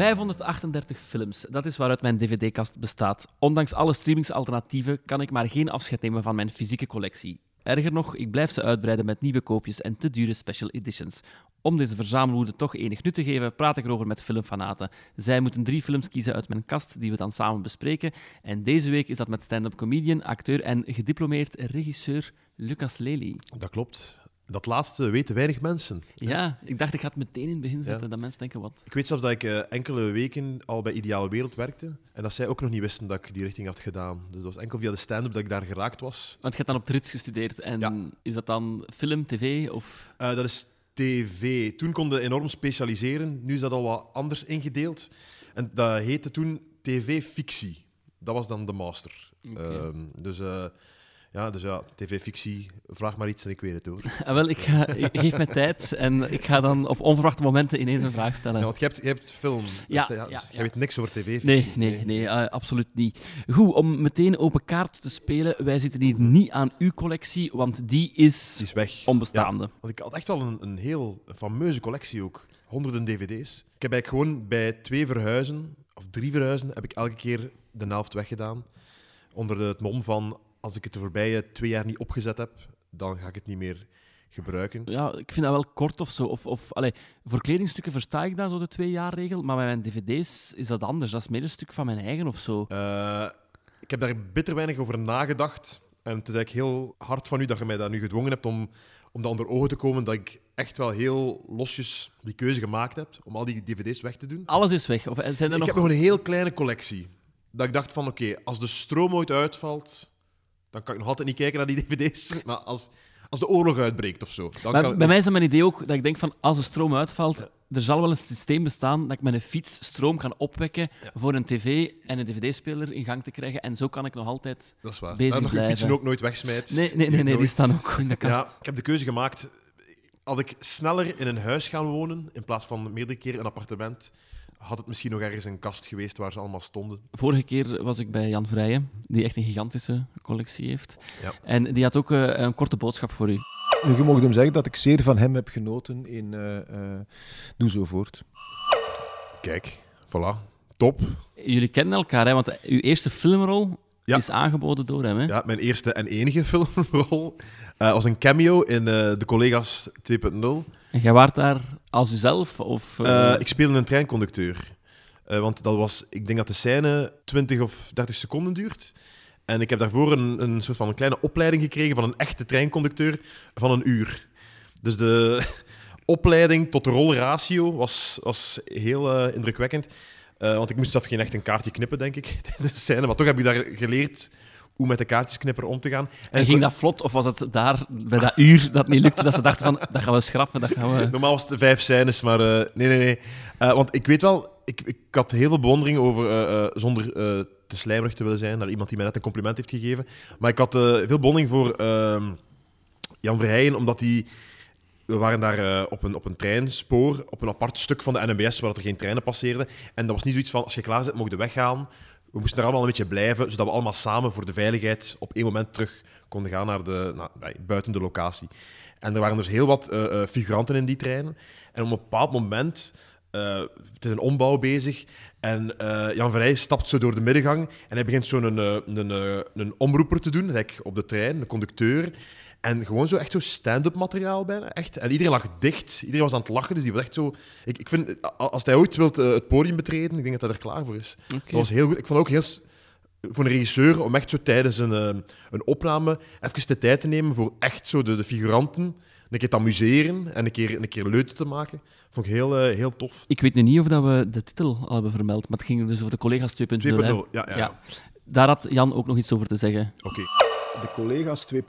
538 films, dat is waaruit mijn dvd-kast bestaat. Ondanks alle streamingsalternatieven kan ik maar geen afscheid nemen van mijn fysieke collectie. Erger nog, ik blijf ze uitbreiden met nieuwe koopjes en te dure special editions. Om deze verzamelwoede toch enig nut te geven, praat ik erover met filmfanaten. Zij moeten drie films kiezen uit mijn kast die we dan samen bespreken. En deze week is dat met stand-up comedian, acteur en gediplomeerd regisseur Lucas Lely. Dat klopt. Dat laatste weten weinig mensen. Ja, ik dacht ik ga het meteen in het begin zetten, Ja. dat mensen denken wat. Ik weet zelfs dat ik eh, enkele weken al bij Ideale Wereld werkte. En dat zij ook nog niet wisten dat ik die richting had gedaan. Dus dat was enkel via de stand-up dat ik daar geraakt was. Want je hebt dan op Trits gestudeerd. En Ja. is dat dan film, tv of... Eh, dat is tv. Toen konden we enorm specialiseren. Nu is dat al wat anders ingedeeld. En dat heette toen tv-fictie. Dat was dan de master. Oké. Ehm, dus, eh, ja, dus ja, tv-fictie. Vraag maar iets en ik weet het hoor. Ah, wel, ik ga, ik- geef mij tijd en ik ga dan op onverwachte momenten ineens een vraag stellen. Ja, want je hebt, je hebt film. Dus Ja, dus ja. Jij weet niks over tv-fictie. Nee, nee, nee, eh, absoluut niet. Goed, om meteen open kaart te spelen. Wij zitten hier niet aan uw collectie, want die is Die is weg. onbestaande. Want ik had echt wel een, een heel fameuze collectie ook. Honderden dvd's. Ik heb eigenlijk gewoon bij twee verhuizen, of drie verhuizen, heb ik elke keer de helft weggedaan. Onder de- het mom van, als ik het de voorbije twee jaar niet opgezet heb, dan ga ik het niet meer gebruiken. Ja, ik vind dat wel kort of zo. Of, of, allee, voor kledingstukken versta ik daar zo de twee jaar regel, maar bij mijn dvd's is dat anders. Dat is meer een stuk van mijn eigen of zo. Eh, ik heb daar bitter weinig over nagedacht. En het is eigenlijk heel hard van u dat je mij daar nu gedwongen hebt om, om dat onder ogen te komen dat ik echt wel heel losjes die keuze gemaakt heb om al die dvd's weg te doen. Alles is weg. Of zijn er Ik nog... heb nog een heel kleine collectie. Dat ik dacht van, oké, als de stroom ooit uitvalt, dan kan ik nog altijd niet kijken naar die dvd's. Maar als, als de oorlog uitbreekt of zo, dan Maar kan bij nog- mij is dat mijn idee ook dat ik denk van als de stroom uitvalt, er zal wel een systeem bestaan dat ik met een fiets stroom kan opwekken voor een tv en een dvd-speler in gang te krijgen. En zo kan ik nog altijd... Dat is waar. bezig dat nog je blijven. fietsen ook nooit wegsmijt. Nee, nee, nee, nee die staan ook in de kast. Ja, ik heb de keuze gemaakt. Had ik sneller in een huis gaan wonen, in plaats van meerdere keren een appartement, had het misschien nog ergens een kast geweest waar ze allemaal stonden. Vorige keer was ik bij Jan Vrijen, die echt een gigantische collectie heeft. Ja. En die had ook eh, een korte boodschap voor u. Nu, je mag hem zeggen dat ik zeer van hem heb genoten in eh, eh, Doe Zo Voort. Kijk, voilà. Top. Jullie kennen elkaar, hè? want uw eerste filmrol Ja. is aangeboden door hem. Hè? Ja, mijn eerste en enige filmrol eh, was een cameo in eh, De Collega's 2.0. En jij waart daar als uzelf? Of, eh, ik speelde een treinconducteur. Want dat was, ik denk dat de scène 20 of 30 seconden duurt. En ik heb daarvoor een, een soort van een kleine opleiding gekregen van een echte treinconducteur van een uur. Dus de opleiding tot de rolratio was, was heel indrukwekkend. Eh, want ik moest zelf geen echt een kaartje knippen, denk ik, tijdens de scène. Maar toch heb ik daar geleerd hoe met de kaartjesknipper om te gaan. En ging dat vlot, of was het daar bij dat uur dat niet lukte, dat ze dachten van, dat gaan we schrappen, dat gaan we... Normaal was het vijf scènes, maar eh, nee, nee, nee. Eh, want ik weet wel, ik, ik had heel veel bewondering over, zonder te slijmerig te willen zijn, naar iemand die mij net een compliment heeft gegeven. Maar ik had veel bewondering voor ehm, Jan Verheijen, omdat hij... We waren daar eh, op, een, op een treinspoor, op een apart stuk van de NMBS, waar er geen treinen passeerden. En dat was niet zoiets van, als je klaar zit, mocht je weggaan. We moesten daar allemaal een beetje blijven, zodat we allemaal samen voor de veiligheid op één moment terug konden gaan naar de, nee, buiten de locatie. En er waren dus heel wat eh, eh, figuranten in die treinen. En op een bepaald moment, eh, het is een ombouw bezig, en Jan Verheij stapt zo door de middengang en hij begint zo'n een, een, een, omroeper te doen, like op de trein, een conducteur. En gewoon zo echt zo stand-up materiaal bijna. Echt. En iedereen lag dicht. Iedereen was aan het lachen. Dus die was echt zo. Ik, ik vind, als hij ooit wilt eh, het podium betreden, ik denk dat hij er klaar voor is. Dat was heel goed. Ik vond ook heel. Voor een regisseur om echt zo tijdens een, eh, een opname even de tijd te nemen voor echt zo de, de figuranten een keer te amuseren en een keer, een keer leuten te maken. Vond ik heel, eh, heel tof. Ik weet nu niet of dat we de titel al hebben vermeld, maar het ging dus over de collega's 2.0. 2.0, hè? ja, ja, ja. Ja. Daar had Jan ook nog iets over te zeggen. Oké. De Collega's 2.0.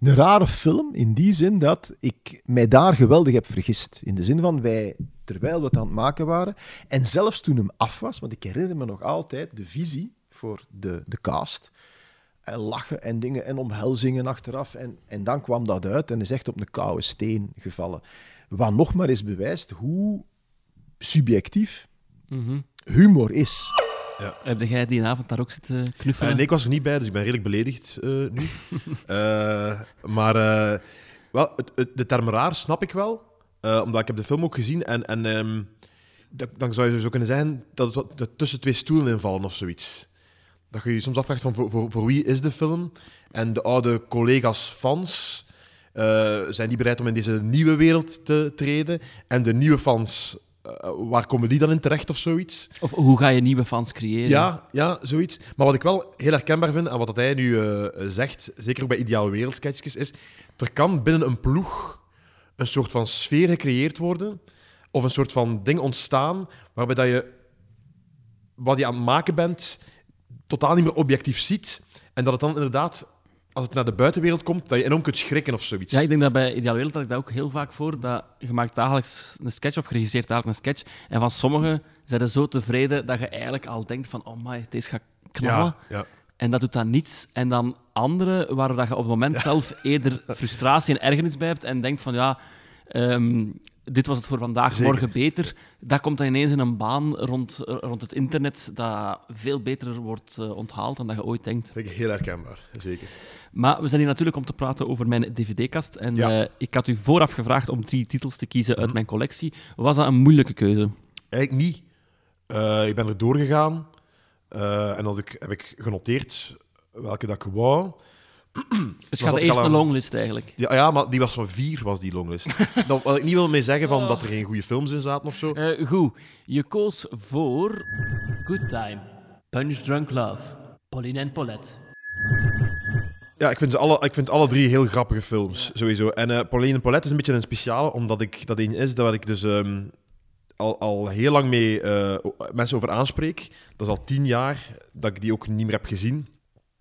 Een rare film in die zin dat ik mij daar geweldig heb vergist. In de zin van wij, terwijl we het aan het maken waren, en zelfs toen hem af was, want ik herinner me nog altijd de visie voor de, de cast. En lachen en dingen en omhelzingen achteraf. En, en dan kwam dat uit en is echt op een koude steen gevallen. Wat nog maar eens bewijst hoe subjectief humor is. Heb jij die avond daar ook zitten knuffelen? Eh, nee, ik was er niet bij, dus ik ben redelijk beledigd eh, nu. Eh, maar wel, het, het- de term raar snap ik wel. omdat ik heb de film ook gezien. En, en ehm, dat- dan zou je zo kunnen zeggen dat het wat- dat tussen twee stoelen invallen of zoiets. Dat je je soms afvraagt van voor, voor, voor wie is de film? En de oude collega's fans, zijn die bereid om in deze nieuwe wereld te treden? En de nieuwe fans, eh, waar komen die dan in terecht of zoiets? Of hoe ga je nieuwe fans creëren? Ja, ja, zoiets. Maar wat ik wel heel herkenbaar vind, en wat dat hij nu eh, zegt, zeker ook bij Ideale Wereldsketchjes, is er kan binnen een ploeg een soort van sfeer gecreëerd worden, of een soort van ding ontstaan, waarbij dat je wat je aan het maken bent, totaal niet meer objectief ziet, en dat het dan inderdaad, als het naar de buitenwereld komt, dat je enorm kunt schrikken of zoiets. Ja, ik denk dat bij Ideal Wereld dat ik dat ook heel vaak voor. Dat je maakt dagelijks een sketch of je regisseert dagelijks een sketch. En van sommigen zijn er zo tevreden dat je eigenlijk al denkt van oh my, deze gaat knallen. ja, ja. En dat doet dan niets. En dan anderen waar dat je op het moment zelf eerder frustratie en ergernis bij hebt en denkt van ja, ehm, dit was het voor vandaag, Zeker. morgen beter. Dat komt dan ineens in een baan rond, rond het internet dat veel beter wordt eh, onthaald dan dat je ooit denkt. Vind ik heel herkenbaar, zeker. Maar we zijn hier natuurlijk om te praten over mijn dvd-kast. En Ja. eh, ik had u vooraf gevraagd om drie titels te kiezen uit mijn collectie. Was dat een moeilijke keuze? Eigenlijk niet. Eh, ik ben er doorgegaan en dat ik, heb ik genoteerd welke dat ik wou. Dus je had eerst een longlist eigenlijk. Ja, ja, maar die was van vier, was die longlist. Dan, wat ik niet wil mee zeggen van dat er geen goede films in zaten of zo. Eh, goed, je koos voor Good Time, Punch Drunk Love, Pauline en Paulette. Ja, ik vind, ze alle, ik vind alle drie heel grappige films, sowieso. En eh Pauline en Paulette is een beetje een speciale, omdat ik dat een is dat ik dus ehm, al, al heel lang mee eh, mensen over aanspreek. Dat is al tien jaar dat ik die ook niet meer heb gezien.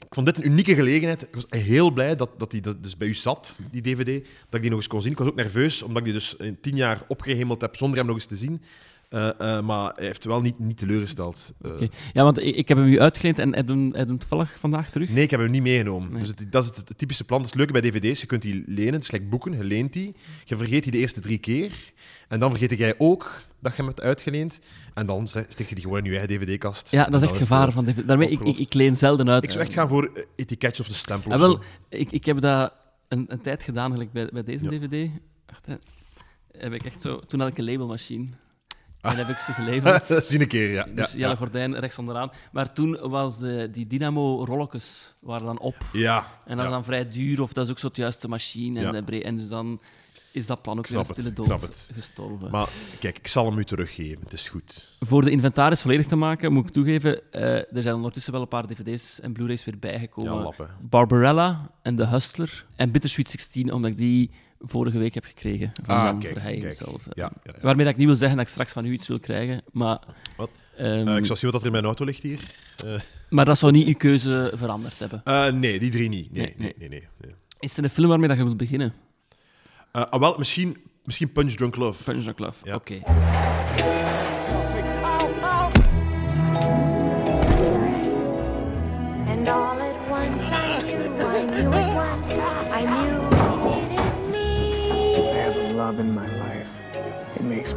Ik vond dit een unieke gelegenheid. Ik was heel blij dat, dat die dus bij u zat, die DVD, dat ik die nog eens kon zien. Ik was ook nerveus, omdat ik die dus in tien jaar opgehemeld heb zonder hem nog eens te zien. Eh, eh, maar hij heeft wel niet, niet teleurgesteld. Eh. Ja, want ik, ik heb hem u uitgeleend en heb hem, heb hem toevallig vandaag terug. Nee, ik heb hem niet meegenomen. Nee. Dus het, dat is het, het typische plan. Dat is het leuke bij dvd's. Je kunt die lenen. Het is boeken. Je leent die. Je vergeet die de eerste drie keer. En dan vergeet jij ook dat je hem hebt uitgeleend. En dan sticht je die gewoon in je eigen dvd-kast. Ja, dat is echt gevaar van DVD. Daarmee, ik, ik, leen zelden uit. Ik zou echt gaan voor eh, etiketje of de stempel. Ah, wel, ik, ik heb dat een, een tijd gedaan, gelijk bij, bij deze Ja. DVD. Wacht. Heb ik echt zo, toen had ik een labelmachine. En heb ik ze. Zie een keer, ja. Dus ja, Jelle ja. Gordijn rechts onderaan. Maar toen was de, die Dynamo-rolletjes waren dan op. Ja, En dat is dan vrij duur, of dat is ook zo het juiste machine. En, de en dus dan is dat plan ook weer stille dood gestorven. Maar kijk, ik zal hem u teruggeven. Het is goed. Voor de inventaris volledig te maken, moet ik toegeven, eh, er zijn ondertussen wel een paar dvd's en blu-rays weer bijgekomen. Ja, lappen. Barbarella en The Hustler en Bittersweet 16, omdat ik die vorige week heb gekregen van Ah, Jan kijk, Verheijen kijk. zelf. Ja, ja, ja. Waarmee dat ik niet wil zeggen dat ik straks van u iets wil krijgen, maar... Wat? ehm, Eh, ik zal zien wat er in mijn auto ligt hier. Eh, Maar dat zou niet uw keuze veranderd hebben. eh, nee, die drie niet. Nee, Nee, nee, nee. nee. nee, nee. Is er een film waarmee dat je wilt beginnen? Eh, ah, wel, misschien, misschien Punch Drunk Love. Punch Drunk Love, oké.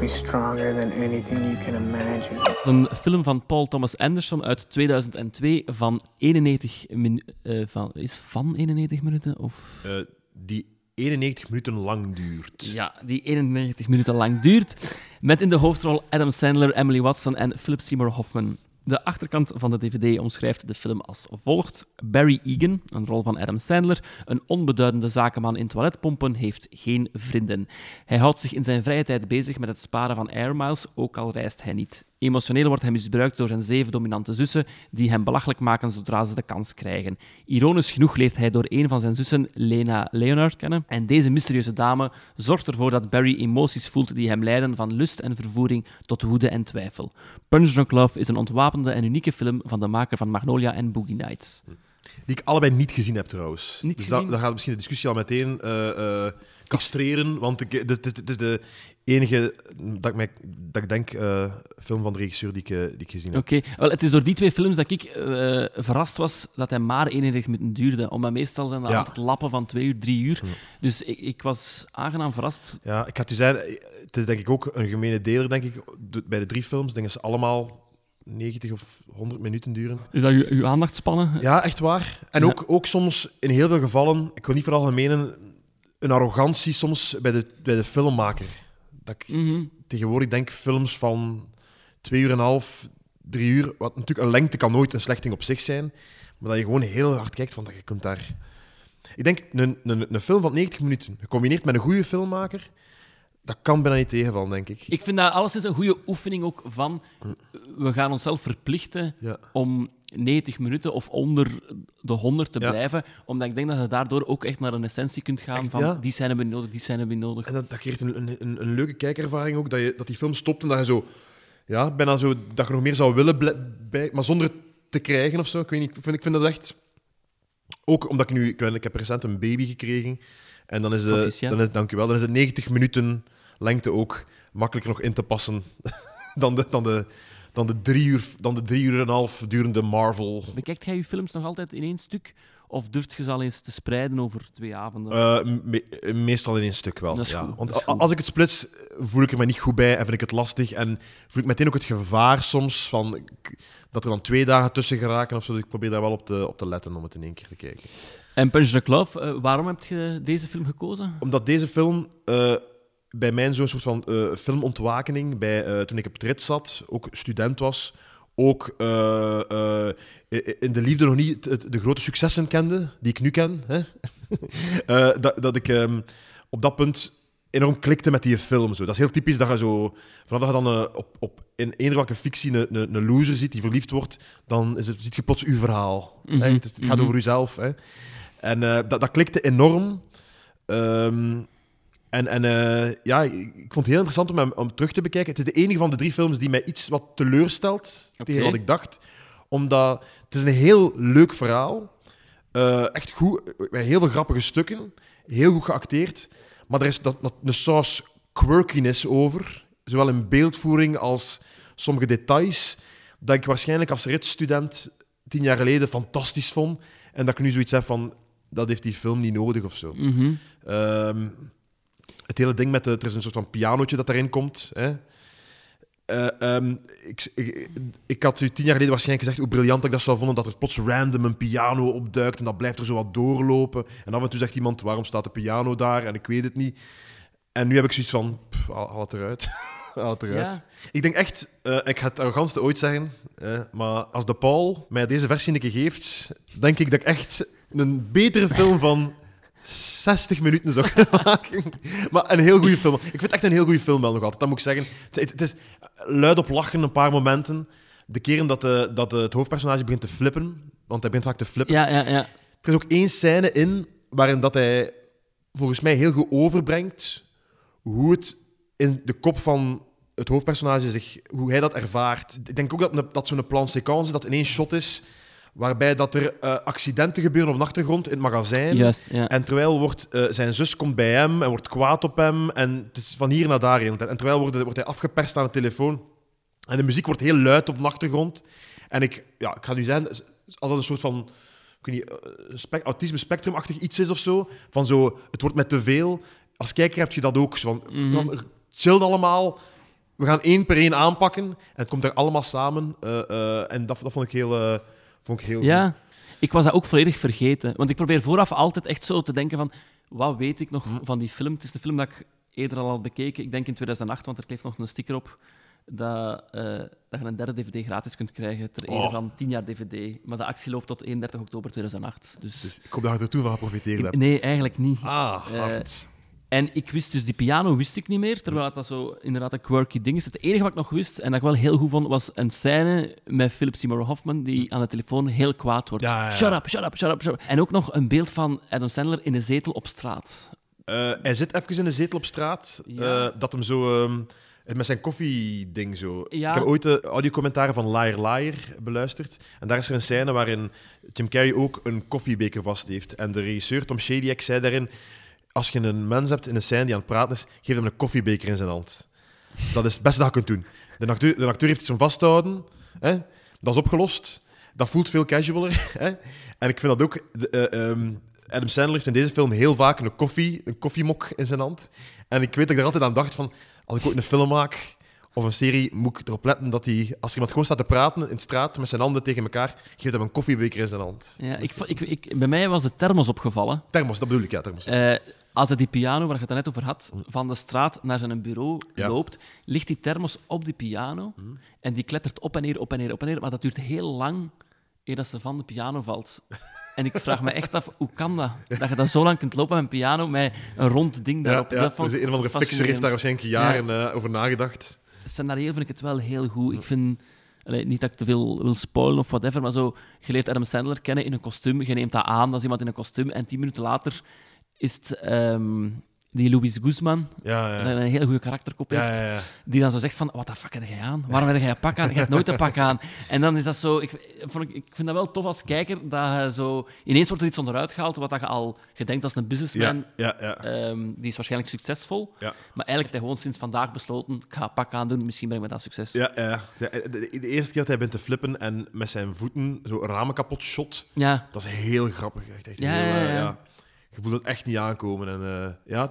Stronger than anything you can imagine. Een film van Paul Thomas Anderson uit 2002 van 91 minuten. van, is van 91 minuten? Of... Eh, die 91 minuten lang duurt. Ja, die 91 minuten lang duurt. Met in de hoofdrol Adam Sandler, Emily Watson en Philip Seymour Hoffman. De achterkant van de DVD omschrijft de film als volgt. Barry Egan, een rol van Adam Sandler, een onbeduidende zakenman in toiletpompen, heeft geen vrienden. Hij houdt zich in zijn vrije tijd bezig met het sparen van airmiles, ook al reist hij niet. Emotioneel wordt hij misbruikt door zijn zeven dominante zussen, die hem belachelijk maken zodra ze de kans krijgen. Ironisch genoeg leert hij door een van zijn zussen, Lena Leonard, kennen. En deze mysterieuze dame zorgt ervoor dat Barry emoties voelt die hem leiden van lust en vervoering tot woede en twijfel. Punch Drunk Love is een ontwapende en unieke film van de maker van Magnolia en Boogie Nights. Die ik allebei niet gezien heb trouwens. Niet dus dan gaat misschien de discussie al meteen eh, castreren. Want ik, dit, dit, dit is de enige dat ik, mij, dat ik denk eh, film van de regisseur die ik, die ik gezien heb. Oké, wel, het is door die twee films dat ik verrast was dat hij maar 91 minuten duurde. Omdat meestal zijn dat Ja. altijd lappen van twee uur, drie uur. Dus ik, ik was aangenaam verrast. Ja, ik het u zeggen, het is denk ik ook een gemene deler, denk ik. Bij de drie films denk ze allemaal 90 of 100 minuten duren. Is dat uw, uw aandachtspannen? Ja, echt waar. En Ja. ook, ook soms, in heel veel gevallen, ik wil niet veralgemenen, een arrogantie soms bij de, bij de filmmaker. Dat ik Mhm. tegenwoordig denk films van twee uur en een half, drie uur. Wat natuurlijk een lengte kan nooit een slecht ding op zich zijn. Maar dat je gewoon heel hard kijkt van dat je kunt daar. Ik denk, een, een, een film van 90 minuten, gecombineerd met een goede filmmaker, dat kan bijna niet tegenvallen, denk ik. Ik vind dat alleszins een goede oefening ook van... We gaan onszelf verplichten Ja. om 90 minuten of onder de 100 te Ja. blijven. Omdat ik denk dat je daardoor ook echt naar een essentie kunt gaan Echt, van ja. die zijn hebben we nodig, die zijn hebben we nodig. En dat, dat creëert een, een, een, leuke kijkervaring ook, dat, je, dat die film stopt en dat je zo... Ja, bijna zo... Dat je nog meer zou willen, bij, maar zonder het te krijgen of zo. Ik weet niet, ik vind, ik vind dat echt... Ook omdat ik nu... Ik, heb recent een baby gekregen. En dan is. Proficiat. Dan is, dank u wel. Dan is de 90 minuten lengte ook makkelijker nog in te passen dan de, dan de, dan de, drie, uur, dan de drie uur en een half durende Marvel... Bekijkt jij je films nog altijd in één stuk? Of durft je ze al eens te spreiden over twee avonden? Eh, me- meestal in één stuk wel. Dat is ja. goed, Want dat is a- goed. als ik het splits, voel ik er me niet goed bij en vind ik het lastig. En voel ik meteen ook het gevaar soms van dat er dan twee dagen tussen geraken of zo. Dus ik probeer daar wel op te, op te letten om het in één keer te kijken. En Punch the Love, eh, waarom heb je deze film gekozen? Omdat deze film eh, bij mij zo'n soort van eh, filmontwakening, bij, eh, toen ik op het rit zat, ook student was, ook eh, in de liefde nog niet de grote successen kende, die ik nu ken. Hè? Dat, dat ik ehm, op dat punt enorm klikte met die film. Zo. Dat is heel typisch dat je zo, vanaf dat je dan op, op in eender welke fictie een, een, een loser ziet die verliefd wordt, dan is het, ziet je plots uw verhaal. hè. Mhm, Het, het gaat mhm. over uzelf. Hè? En dat, dat klikte enorm. Ehm, en en eh, ja, ik vond het heel interessant om hem om terug te bekijken. Het is de enige van de drie films die mij iets wat teleurstelt tegen wat ik dacht. Omdat het is een heel leuk verhaal. Eh, echt goed, met heel veel grappige stukken. Heel goed geacteerd. Maar er is dat, dat, een saus quirkiness over. Zowel in beeldvoering als sommige details. Dat ik waarschijnlijk als ritsstudent tien jaar geleden fantastisch vond. En dat ik nu zoiets heb van, dat heeft die film niet nodig of zo. Ehm, het hele ding met de, er is een soort van pianootje dat daarin komt. Hè. Eh, ehm, ik, ik, ik had u tien jaar geleden waarschijnlijk gezegd hoe briljant ik dat zou vonden, dat er plots random een piano opduikt en dat blijft er zo wat doorlopen. En af en toe zegt iemand, waarom staat de piano daar? En ik weet het niet. En nu heb ik zoiets van, pff, haal, het eruit. haal het eruit. Ja. Ik denk echt, eh, ik ga het arrogantste ooit zeggen, eh, maar als de Paul mij deze versie een keer geeft, denk ik dat ik echt een betere film van 60 minuten maken. Maar een heel goede film. Ik vind het echt een heel goede film wel nog altijd, dat moet ik zeggen. Het, het is luid op lachen een paar momenten. De keren dat, de, dat de- het hoofdpersonage begint te flippen, want hij begint vaak te flippen. Ja, ja, ja. Er is ook één scène in waarin dat hij volgens mij heel goed overbrengt hoe het in de kop van het hoofdpersonage zich, hoe hij dat ervaart. Ik denk ook dat, dat zo'n plan séquence dat in één shot is, waarbij dat er eh, accidenten gebeuren op de achtergrond in het magazijn. Juist, ja. En terwijl wordt, eh, zijn zus komt bij hem en wordt kwaad op hem. En het is van hier naar daar. En terwijl wordt, wordt hij afgeperst aan de telefoon. En de muziek wordt heel luid op de achtergrond. En ik, ja, ik ga nu zeggen, als dat een soort van ik weet niet, eh, autisme spectrumachtig iets is of zo. Van zo, het wordt met te veel. Als kijker heb je dat ook. Zo van, Mhm. chill allemaal. We gaan één per één aanpakken. En het komt er allemaal samen. En dat, dat vond ik heel, vond ik heel goed. Ja, ik was dat ook volledig vergeten. Want ik probeer vooraf altijd echt zo te denken van... Wat weet ik nog van die film? Het is de film dat ik eerder al had bekeken. Ik denk in 2008, want er kleeft nog een sticker op. Dat, eh, dat je een derde DVD gratis kunt krijgen ter ere Oh. van 10 jaar DVD. Maar de actie loopt tot 31 oktober 2008. Dus, Dus ik hoop dat je er toen van geprofiteerd hebt. nee, eigenlijk niet. Ah, Eh. En ik wist dus die piano wist ik niet meer, terwijl dat zo inderdaad een quirky ding is. Het enige wat ik nog wist en dat ik wel heel goed vond, was een scène met Philip Seymour Hoffman die aan de telefoon heel kwaad wordt. Ja, ja, ja. Shut up, shut up, shut up, shut up. En ook nog een beeld van Adam Sandler in een zetel op straat. Eh, hij zit even in een zetel op straat. Eh, dat hem zo... ehm, met zijn koffieding zo. Ja. Ik heb ooit de audiocommentaren van Liar Liar beluisterd. En daar is er een scène waarin Jim Carrey ook een koffiebeker vast heeft. En de regisseur Tom Shadyac zei daarin... Als je een mens hebt in een scène die aan het praten is, geef hem een koffiebeker in zijn hand. Dat is het beste dat je kunt doen. De acteur, de acteur heeft iets om vast te houden. Hè? Dat is opgelost. Dat voelt veel casualer. Hè? En ik vind dat ook... De, eh, ehm, Adam Sandler heeft in deze film heel vaak een, koffie, een koffiemok in zijn hand. En ik weet dat ik er altijd aan dacht van... Als ik ooit een film maak of een serie, moet ik erop letten dat hij... Als iemand gewoon staat te praten in de straat met zijn handen tegen elkaar, geeft hem een koffiebeker in zijn hand. Ja, ik, ik, bij mij was de thermos opgevallen. Thermos, dat bedoel ik, ja, thermos. Eh, Als hij die piano, waar je het net over had, van de straat naar zijn bureau Ja. loopt, ligt die thermos op die piano en die klettert op en neer, op en neer, op en neer. Maar dat duurt heel lang eer dat ze van de piano valt. En ik vraag me echt af, hoe kan dat? Dat je dat zo lang kunt lopen met een piano met een rond ding Ja, daarop. ja, dat vond dus een of andere fixer heeft daar waarschijnlijk jaren eh, over nagedacht. scenario vind ik het wel heel goed. Ik vind, allee, niet dat ik te veel wil spoilen of whatever, maar zo, je leert Adam Sandler kennen in een kostuum, je neemt dat aan, dat is iemand in een kostuum, en tien minuten later is het ehm, die Luis Guzman, Ja, ja. een heel goede karakterkop heeft, ja, die dan zo zegt van, wat de fuck heb jij aan? Waarom heb jij een pak aan? Je hebt nooit een pak aan. En dan is dat zo... Ik, vond ik, vind dat wel tof als kijker, dat je zo... Ineens wordt er iets onderuit gehaald, wat je al gedenkt als een businessman. Ehm, die is waarschijnlijk succesvol. Maar eigenlijk heeft hij gewoon sinds vandaag besloten: ik ga een pak aandoen, misschien breng ik me dat succes. Ja, ja, ja. De, eerste keer dat hij bent te flippen en met zijn voeten zo ramen kapot shot, Ja. dat is heel grappig. Echt, echt Ja, heel, ja, eh, ja. Je voelt het echt niet aankomen. En, eh, ja,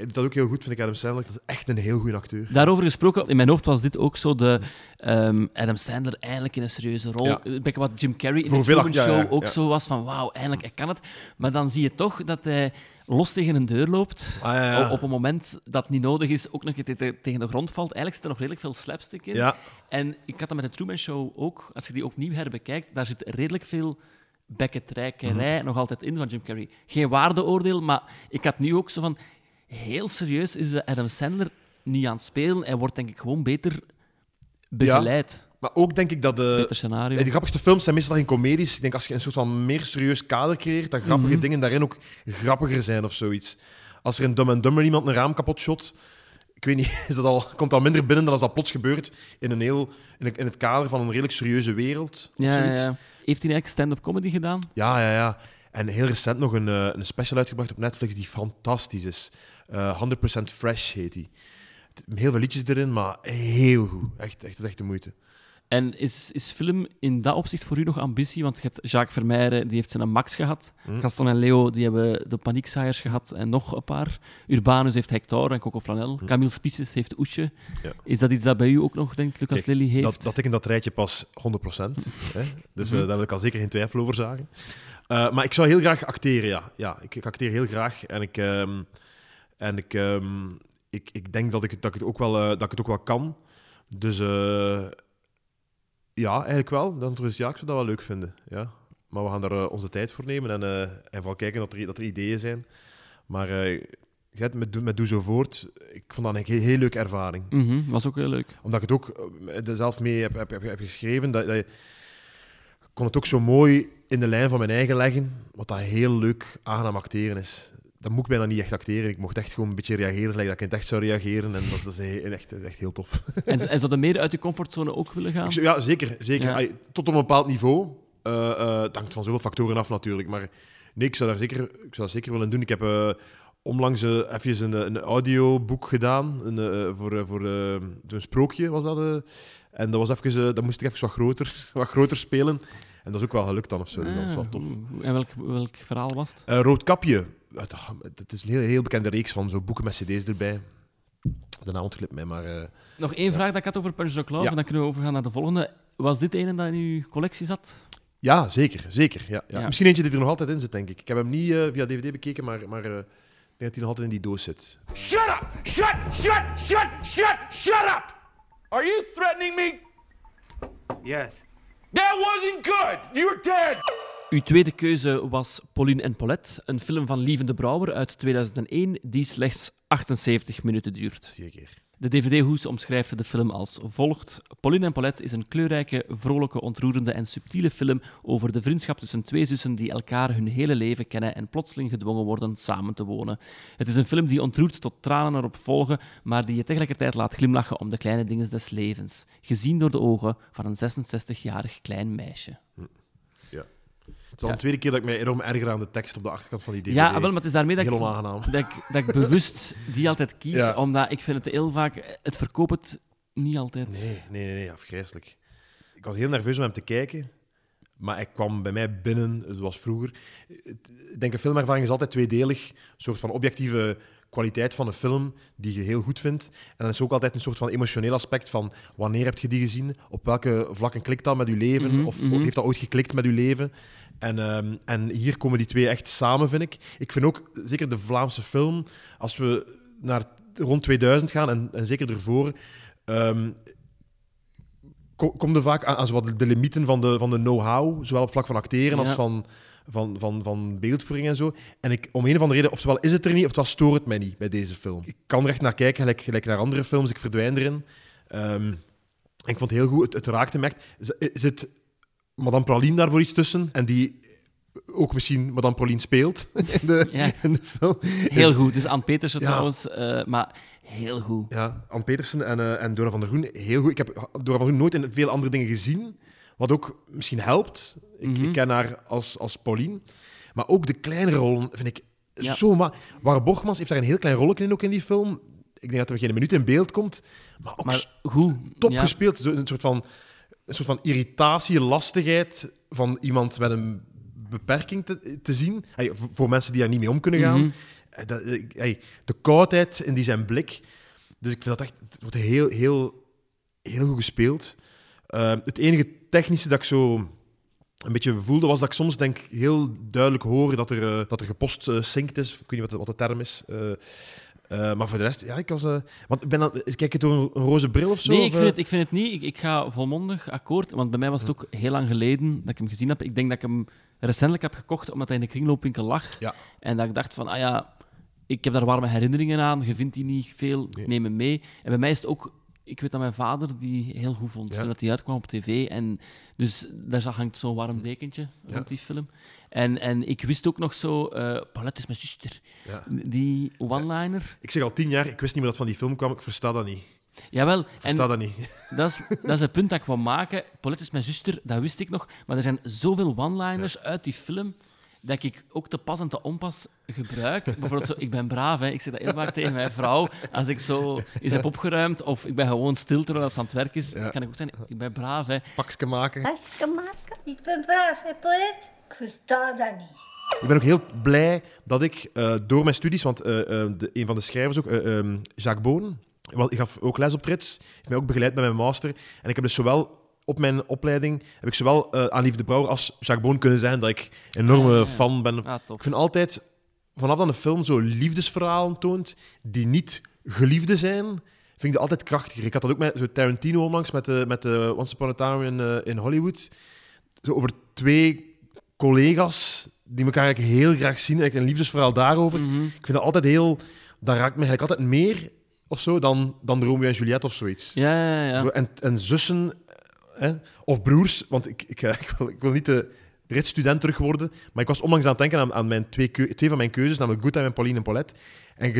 doet dat ook heel goed, vind ik, Adam Sandler. Dat is echt een heel goede acteur. Daarover gesproken, in mijn hoofd was dit ook zo de ehm, Adam Sandler eindelijk in een serieuze rol. Ja. Een wat Jim Carrey in Voor de Truman ja, Show ja, ook zo was van wauw, eindelijk, hij kan het. Maar dan zie je toch dat hij los tegen een deur loopt. Ah. Op, op een moment dat niet nodig is, ook nog te- tegen de grond valt. Eigenlijk zit er nog redelijk veel slapstick in. En ik had dat met de Truman Show ook. Als je die opnieuw herbekijkt, daar zit redelijk veel bekketrijkerij Mhm. nog altijd in van Jim Carrey. Geen waardeoordeel, maar ik had nu ook zo van... Heel serieus is de Adam Sandler niet aan het spelen. Hij wordt denk ik gewoon beter begeleid. maar ook denk ik dat de... Die grappigste films zijn meestal geen comedies. Ik denk als je een soort van meer serieus kader creëert, dat grappige Mhm. dingen daarin ook grappiger zijn of zoiets. Als er in Dumb and Dumber iemand een raam kapot shot, ik weet niet, is dat al, komt al minder binnen dan als dat plots gebeurt in, een heel, in, een- het kader van een redelijk serieuze wereld. Of ja, zoiets. ja. Heeft hij eigenlijk stand-up comedy gedaan? Ja, ja, ja. En heel recent nog een, eh, een special uitgebracht op Netflix die fantastisch is. Eh 100% Fresh heet die. Heel veel liedjes erin, maar heel goed. Echt, echt, echt de moeite. En is, is film in dat opzicht voor u nog ambitie? Want je hebt Jacques Vermeijren, die heeft zijn Max gehad. Hm. Gaston en Leo, die hebben de Paniekzaaiers gehad en nog een paar. Urbanus heeft Hector en Coco Flanel. Camille Spices heeft. Hm. Ja. Is dat iets dat bij u ook nog, denkt Lucas Kijk, Lely, heeft? Dat, dat ik in dat rijtje pas 100%. hè? Dus Mhm. daar wil ik al zeker geen twijfel over zagen. Eh, maar ik zou heel graag acteren, ja. ja ik, ik acteer heel graag. En ik, ehm, en ik, ehm, ik, ik denk dat ik, het- dat, ik het ook wel, eh, dat ik het ook wel kan. Dus ja, eigenlijk wel. Dan is ja, ik zou dat wel leuk vinden. Ja. Maar we gaan daar eh, onze tijd voor nemen en, eh, en vooral kijken dat er, dat er ideeën zijn. Maar hebt met, Doe- met Doe Zo Voort, ik vond dat een heel, heel leuke ervaring Mhm, was ook heel leuk. omdat ik het ook zelf mee heb, heb, heb, heb geschreven, dat, dat kon het ook zo mooi in de lijn van mijn eigen leggen, wat dat heel leuk aangenaam acteren is. Dat moet ik bijna niet echt acteren. Ik mocht echt gewoon een beetje reageren, gelijk dat ik in het echt zou reageren. En dat is, dat is he- echt, echt heel tof. En, en zou meer uit je comfortzone ook willen gaan? Ja, zeker. zeker. Ja. Tot op een bepaald niveau. Eh, het hangt van zoveel factoren af natuurlijk. Maar nee, ik zou, daar zeker, ik zou dat zeker willen doen. Ik heb eh, onlangs even een, een audioboek gedaan. Een, voor, voor een sprookje was dat. en dat, was even, dat moest ik even wat groter, wat groter spelen. En dat is ook wel gelukt dan of zo. Dus dat was wel Ah, tof. En welk, welk verhaal was het? Roodkapje. Het, is een heel, heel bekende reeks van zo boeken met cd's erbij. De naam ontglipt mij, maar... eh, Nog één vraag dat ik had over Punch the Claw, Ja. en dan kunnen we overgaan naar de volgende. Was dit een dat in uw collectie zat? Ja, zeker. zeker ja, ja. Ja. Misschien eentje die er nog altijd in zit, denk ik. Ik heb hem niet eh, via DVD bekeken, maar, maar eh, ik denk dat hij nog altijd in die doos zit. Shut up! Shut, shut, shut, shut, shut up! Are you threatening me? Yes. That wasn't good! You're dead! Uw tweede keuze was Pauline en Paulette, een film van Lieven de Brouwer uit 2001 die slechts 78 minuten duurt. Zeker. De DVD-hoes omschrijft de film als volgt. Pauline en Paulette is een kleurrijke, vrolijke, ontroerende en subtiele film over de vriendschap tussen twee zussen die elkaar hun hele leven kennen en plotseling gedwongen worden samen te wonen. Het is een film die ontroert tot tranen erop volgen, maar die je tegelijkertijd laat glimlachen om de kleine dingen des levens, gezien door de ogen van een 66-jarig klein meisje. Het is al de tweede keer dat ik mij enorm erger aan de tekst op de achterkant van die DVD. Ja, wel, maar het is daarmee dat ik, dat ik, dat ik bewust die altijd kies, omdat ik vind het heel vaak... Het verkoopt het niet altijd. Nee, nee, nee, nee, afgrijzelijk. Ik was heel nerveus om hem te kijken, maar hij kwam bij mij binnen, zoals vroeger. Ik denk, een filmervaring is altijd tweedelig. Een soort van objectieve kwaliteit van een film die je heel goed vindt. En dan is er ook altijd een soort van emotioneel aspect van wanneer heb je die gezien? Op welke vlakken klikt dat met je leven? Mhm, of mhm. heeft dat ooit geklikt met je leven? En, ehm, en hier komen die twee echt samen, vind ik. Ik vind ook, zeker de Vlaamse film, als we naar rond 2000 gaan, en, en zeker ervoor, ehm ko- komt er vaak aan, aan de limieten van de, van de know-how, zowel op vlak van acteren als van, van, van, van beeldvoering en zo. En ik, om een of andere reden, oftewel is het er niet, oftewel stoort het mij niet bij deze film. Ik kan er echt naar kijken, gelijk, gelijk naar andere films, ik verdwijn erin. En ik vond het heel goed, het, het raakte me echt. Z- Zit Madame Praline daarvoor iets tussen? En die ook misschien Madame Praline speelt in de, Ja. in de film. Heel goed. Dus Anne Petersen Ja. trouwens, eh, maar heel goed. Ja, Anne Petersen en, eh, en Dora van der Groen, heel goed. Ik heb Dora van der Groen nooit in veel andere dingen gezien, wat ook misschien helpt. Ik, Mhm. ik ken haar als, als Pauline. Maar ook de kleinere rollen vind ik Ja. zo... Maar, Waar Borgmans heeft daar een heel klein rolletje in, ook in die film. Ik denk dat er geen minuut in beeld komt, maar ook Maar goed. top ja. gespeeld. Een soort van, een soort van irritatie, lastigheid van iemand met een beperking te, te zien. Hey, voor- mensen die daar niet mee om kunnen gaan. Mhm. Eh, dat, hey, de koudheid in die zijn blik. Dus ik vind dat echt... Het wordt heel, heel, heel goed gespeeld. Eh, het enige technische dat ik zo een beetje voelde, was dat ik soms denk heel duidelijk hoor dat er, eh, dat er gepost synct is. Ik weet niet wat de, wat de term is. Eh, eh, maar voor de rest, ja, ik was... want ik ben dan, kijk je het door een, een roze bril of zo? Nee, ik vind, het, ik vind het niet. Ik, ik ga volmondig akkoord. Want bij mij was het ook heel lang geleden dat ik hem gezien heb. Ik denk dat ik hem recentelijk heb gekocht omdat hij in de kringloopwinkel lag. Ja. En dat ik dacht van, ah ja, ik heb daar warme herinneringen aan. Je vindt die niet veel, Nee. neem hem mee. En bij mij is het ook... Ik weet dat mijn vader die heel goed vond toen dat hij uitkwam op tv. En dus daar hangt zo'n warm dekentje Ja. rond die film. En, en ik wist ook nog zo... eh Paulette is mijn zuster. Die one-liner. Ik zeg al tien jaar, ik wist niet meer dat van die film kwam. Ik versta dat niet. Jawel. Ik versta en, dat niet. Dat is, dat is het punt dat ik wil maken. Paulette is mijn zuster, dat wist ik nog. Maar er zijn zoveel one-liners uit die film dat ik ook te pas en te onpas gebruik. Bijvoorbeeld zo, ik ben braaf, hè. ik zeg dat heel vaak tegen mijn vrouw. Als ik zo eens heb opgeruimd of ik ben gewoon stil terwijl ze aan het werk is, Ja. kan ik ook zeggen, ik ben braaf. Hè. Pakske maken. Hartstikke maken. Ik ben braaf, hè, Paulette? Ik versta dat niet. Ik ben ook heel blij dat ik eh, door mijn studies, want eh, eh, de, een van de schrijvers ook, ehm, Jacques Boon, want ik gaf ook les op Trits, heeft mij ook begeleid bij mijn master. En ik heb dus zowel op mijn opleiding, heb ik zowel eh, aan Lieve de Brouwer als Jacques Boon kunnen zijn, dat ik een enorme Ah, ja. fan ben. Ah. Ik vind altijd, vanaf dat een film zo liefdesverhalen toont, die niet geliefde zijn, vind ik dat altijd krachtiger. Ik had dat ook met zo Tarantino onlangs, met de, met de Once Upon a Time in, eh, in Hollywood. Zo over twee collega's die elkaar eigenlijk heel graag zien. Eigenlijk een liefdesverhaal daarover. Mhm. Ik vind dat altijd heel... Dat raakt me eigenlijk altijd meer of zo dan, dan Romeo en Juliet of zoiets. Ja, ja, ja. Zo, en, en zussen hè, of broers, want ik, ik, ik, wil, ik wil niet de ritstudent terug worden, maar ik was onlangs aan het denken aan, aan mijn twee, twee van mijn keuzes, namelijk Good Time en Pauline en Paulette. En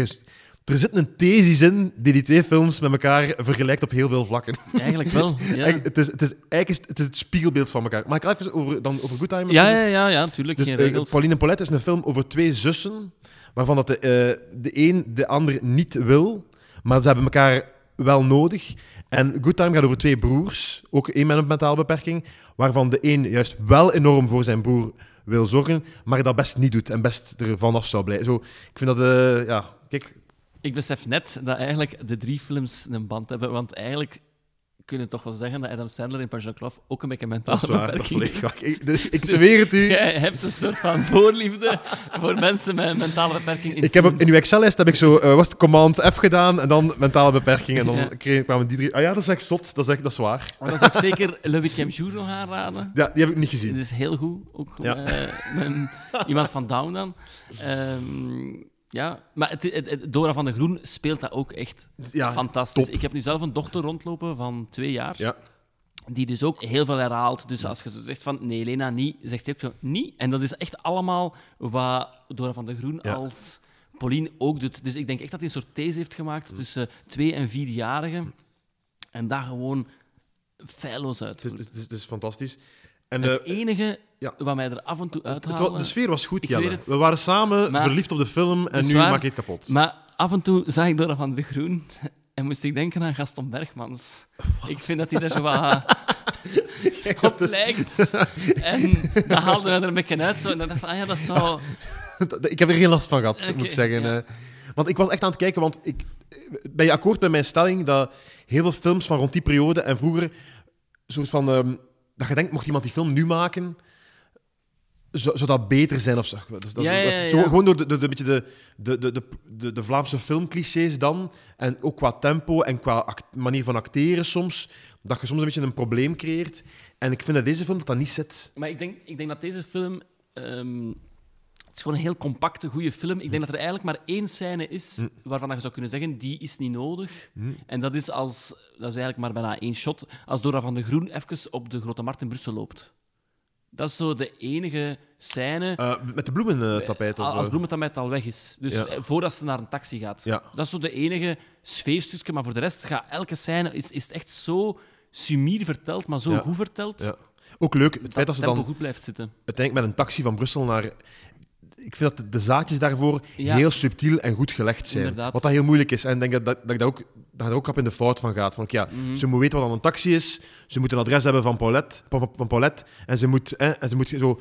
er zit een thesis in die die twee films met elkaar vergelijkt op heel veel vlakken. Eigenlijk wel. Ja, het, is, het, is, eigenlijk is het, is het spiegelbeeld van elkaar. Maar ik ga even over, dan over Good Time? ja, ja, ja, ja natuurlijk. Dus, geen eh, regels. Pauline en Paulette is een film over twee zussen, waarvan dat de, eh, de een de ander niet wil, maar ze hebben elkaar wel nodig. En Good Time gaat over twee broers, ook één met een mentale beperking, waarvan de een juist wel enorm voor zijn broer wil zorgen, maar dat best niet doet en best er vanaf zou blijven. Zo, ik vind dat, eh, ja, kijk, Ik besef net dat eigenlijk de drie films een band hebben, want eigenlijk kunnen toch wel zeggen dat Adam Sandler in Passion Clove ook een beetje dat is waar. Dat. Ik, ik Dus zweer het u. Jij hebt een soort van voorliefde voor mensen met een mentale beperking. In Ik heb in uw Excel-lijst heb ik zo, eh, was het command F gedaan en dan mentale beperking. En dan Ja. kreeg, kwamen die drie. Ah ja, dat is echt zot. Dat is, echt, dat is waar. Maar dat zou ik zeker Le Huitième Jour nog aanraden. Ja, die heb ik niet gezien. Het is heel goed. Ook Ja. eh, iemand van Down dan. Ehm, ja, maar het, het- het- Dora van de Groen speelt dat ook echt Ja, fantastisch. top. Ik heb nu zelf een dochter rondlopen van twee jaar. Ja. Die dus ook heel veel herhaalt. Dus als je zegt van nee, Lena, niet, zegt hij ook zo niet. En dat is echt allemaal wat Dora van de Groen Ja. als Pauline ook doet. Dus ik denk echt dat hij een soort these heeft gemaakt tussen twee- en vierjarigen. En daar gewoon feilloos uitvoert. het is, het is, het is fantastisch. En, Het eh, enige ja. wat mij er af en toe uithaalde... de sfeer was goed, Jelle. het. We waren samen Maar- verliefd op de film en nu waar. maak je het kapot. Maar af en toe zag ik Dora van de Groen en moest ik denken aan Gaston Bergmans. Ik vind dat hij daar zo wat op dus- lijkt. En dat haalde mij er een beetje uit. Zo, en dan dacht ik ah ja, dat zou... Ik heb er geen last van gehad, moet ik zeggen. ja. eh. Want ik was echt aan het kijken, want ik, ben je akkoord met mijn stelling dat heel veel films van rond die periode en vroeger, soort van, ehm, dat je denkt, mocht iemand die film nu maken, zou, zou dat beter zijn of zo. Dus dat is- Ja, ja, ja, zo ja. Gewoon door de, de, beetje de, de, de, de, de, Vlaamse filmclichés dan, en ook qua tempo en qua act- manier van acteren soms, dat je soms een beetje een probleem creëert. En ik vind dat deze film dat dat niet zit. Maar ik denk, ik denk dat deze film... ehm, het is gewoon een heel compacte, goede film. Ik denk dat er eigenlijk maar één scène is Hm. waarvan je zou kunnen zeggen, die is niet nodig. En dat is als... Dat is eigenlijk maar bijna één shot. Als Dora van de Groen even op de Grote Markt in Brussel loopt. Dat is zo de enige scène... Eh, met de bloementapijt. of, als eh, bloementapijt al weg is. Dus Ja. eh, voordat ze naar een taxi gaat. Ja. Dat is zo de enige sfeerstukje. Maar voor de rest gaat elke scène... Is, is het echt zo sumier verteld, maar zo Ja. goed verteld... Ja. Ook leuk, het dat feit dat ze dan goed blijft zitten. uiteindelijk met een taxi van Brussel naar. Ik vind dat de- zaadjes daarvoor Ja. heel subtiel en goed gelegd zijn. Inderdaad. Wat dat heel moeilijk is. En ik denk dat, dat, dat, ook, dat je daar ook op in de fout van gaat. Van, ja, Mhm. Ze moet weten wat dan een taxi is. Ze moet een adres hebben van Paulette. Van, van Paulette en, ze moet, en ze moet zo.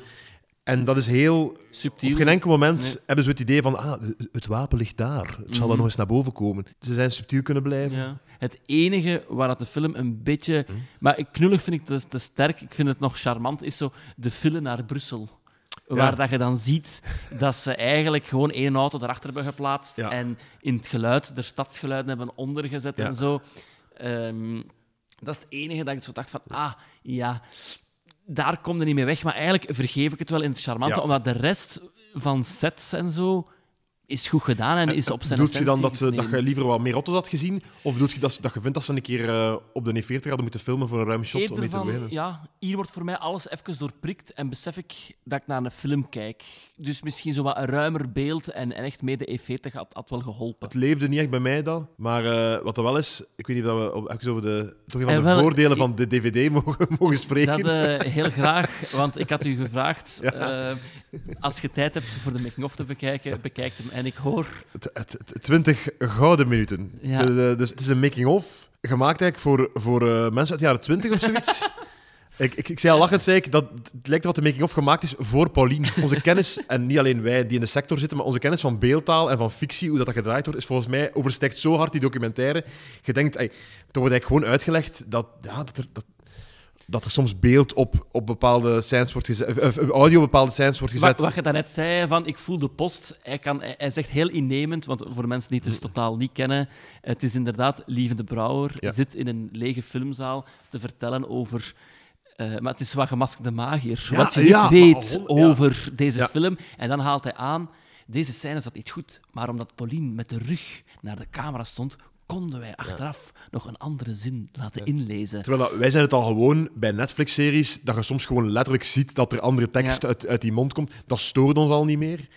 En dat is heel. Subtiel. Op geen enkel moment Nee. hebben ze het idee van. Ah, het wapen ligt daar. Het zal Mhm. dan nog eens naar boven komen. Ze zijn subtiel kunnen blijven. Ja. Het enige waar dat de film een beetje... Hm? Maar knullig vind ik te, te sterk. Ik vind het nog charmant, is zo de file naar Brussel. Waar Ja. dat je dan ziet dat ze eigenlijk gewoon één auto erachter hebben geplaatst Ja. en in het geluid de stadsgeluiden hebben ondergezet Ja. en zo. Ehm, dat is het enige dat ik zo dacht van, ah, ja, daar kom je niet mee weg. Maar eigenlijk vergeef ik het wel in het charmante, omdat de rest van sets en zo is goed gedaan en is op zijn Doet je dan dat, ze, dat je liever wat meer auto's had gezien? Of doet je dat, dat je vindt dat ze een keer eh, op de E40 hadden moeten filmen voor een ruim shot om mee te beginnen? ja, hier wordt voor mij alles even doorprikt en besef ik dat ik naar een film kijk. Dus misschien zo wat een ruimer beeld en, en echt mee de E40 had, had wel geholpen. Het leefde niet echt bij mij dan. Maar eh, wat er wel is, ik weet niet of we op, even over de, toch Eh, de wel, voordelen ik- van de DVD mogen, mogen spreken. Dat eh, heel graag, want ik had u gevraagd, Ja. eh, als je tijd hebt voor de making-of te bekijken, bekijk hem. En ik hoor... 20 gouden minuten. Ja. De- de- dus het is een making-of, gemaakt eigenlijk voor, voor eh, mensen uit de jaren 20 of zoiets. ik, ik, ik zei al lachend, zei ik, dat het lijkt wat de making-of gemaakt is voor Pauline. Onze kennis, en niet alleen wij die in de sector zitten, maar onze kennis van beeldtaal en van fictie, hoe dat, dat gedraaid wordt, is volgens mij overstijgt zo hard die documentaire. Je denkt, ey, er wordt eigenlijk gewoon uitgelegd dat, ja, dat er... Dat, dat er soms beeld op, op bepaalde scènes wordt gezet, of, of audio op bepaalde scènes wordt gezet. Wat, wat je daarnet zei, van ik voel de post, hij, kan, hij, hij zegt heel innemend, want voor de mensen die het dus totaal niet kennen, het is inderdaad Lieve de Brouwer, Ja. zit in een lege filmzaal te vertellen over... eh, maar het is wat gemaskerde magier. Ja, wat je niet weet over deze film. En dan haalt hij aan, deze scène zat niet goed, maar omdat Pauline met de rug naar de camera stond, konden wij achteraf nog een andere zin laten inlezen. Terwijl dat- wij zijn het al gewoon bij Netflix-series, dat je soms gewoon letterlijk ziet dat er andere tekst Ja. uit, uit die mond komt. Dat stoort ons al niet meer.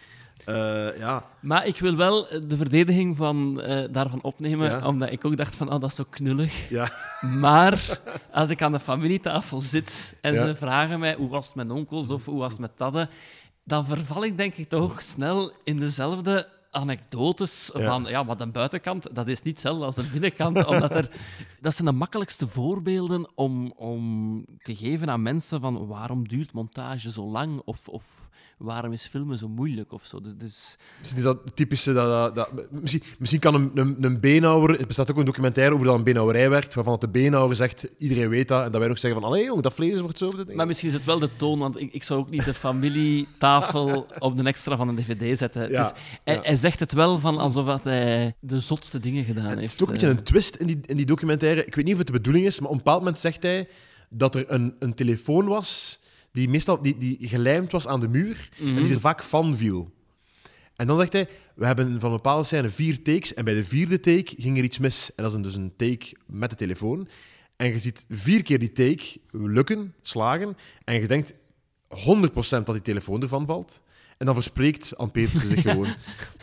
Eh, ja. Maar ik wil wel de verdediging van, eh, daarvan opnemen, Ja. omdat ik ook dacht van, oh, dat is zo knullig. Ja. Maar als ik aan de familietafel zit en Ja. ze vragen mij hoe was het met onkels of hoe was het met tadden, dan verval ik denk ik toch snel in dezelfde anekdotes Ja. van ja, maar de buitenkant, dat is niet hetzelfde als de binnenkant. omdat er, dat zijn de makkelijkste voorbeelden om, om te geven aan mensen van waarom duurt montage zo lang of, of waarom is filmen zo moeilijk of zo. Dus, dus Misschien is dat het typische. Dat, dat, dat- misschien, misschien kan een, een, een beenhouwer. Er bestaat ook een documentaire over dat een beenhouwerij werkt. Waarvan het de beenhouwer zegt: iedereen weet dat. En dat wij nog zeggen: van, Allee, jong, dat vlees wordt zo. Maar misschien is het wel de toon, want ik, ik zou ook niet de familietafel op de extra van een dvd zetten. Het Ja, is, hij, ja. hij zegt het wel van alsof dat hij de zotste dingen gedaan Het heeft. is ook een beetje eh. een twist in die, in die documentaire. Ik weet niet of het de bedoeling is, maar op een bepaald moment zegt hij dat er een, een telefoon was die meestal die, die gelijmd was aan de muur en Mhm. die er vaak van viel. En dan zegt hij, we hebben van een bepaalde scène vier takes en bij de vierde take ging er iets mis. En dat is dus een take met de telefoon. En je ziet vier keer die take lukken, slagen, en je denkt 100% dat die telefoon ervan valt. En dan verspreekt Anne Petersen zich gewoon.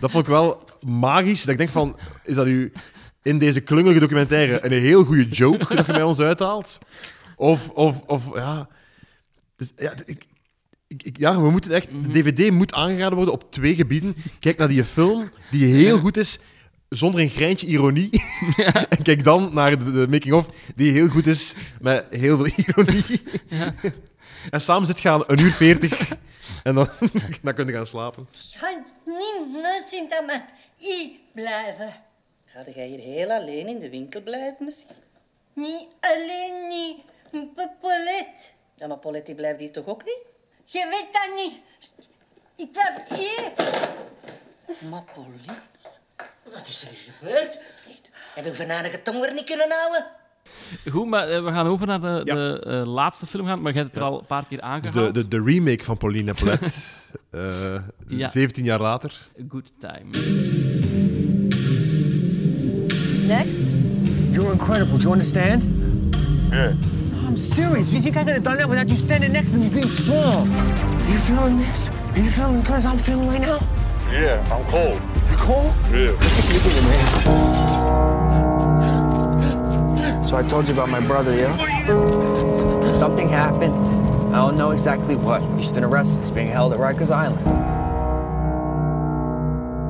Dat vond ik wel magisch. Dat ik denk van, is dat u in deze klungelige documentaire een heel goede joke dat je bij ons uithaalt? Of, of, of ja... Dus, ja, ik, ik, ik- ja, we moeten echt... De DVD moet aangeraden worden op twee gebieden. Kijk naar die film, die heel goed is, zonder een greintje ironie. en kijk dan naar de, de making-of, die heel goed is, met heel veel ironie. En samen zit gaan een uur veertig. en dan, dan kun je gaan slapen. Ik ga niet naar Sint-Amand blijven. Ga jij hier heel alleen in de winkel blijven misschien? Niet alleen niet. Paulette. Ja, maar Paulette die blijft hier toch ook niet? Je weet dat niet. Ik blijf hier. Maar Pauline, Wat is er hier gebeurd? heb je venijnige tong weer niet kunnen houden? Goed, maar eh, we gaan over naar de, Ja. de eh, laatste film gaan. Maar je hebt het er al een paar keer Dus aangehaald. de, de, de remake van Pauline eh, Ja. 17 jaar later. Good time. Next. You're incredible, do you understand? Yeah. I'm serious. You think I could have done that without you standing next to me being strong? Are you feeling this? Are you feeling the cause I'm feeling right now? Yeah, I'm cold. You cold? Yeah. So I told you about my brother, yeah? Something happened. I don't know exactly what. He's been arrested. He's being held at Rikers Island.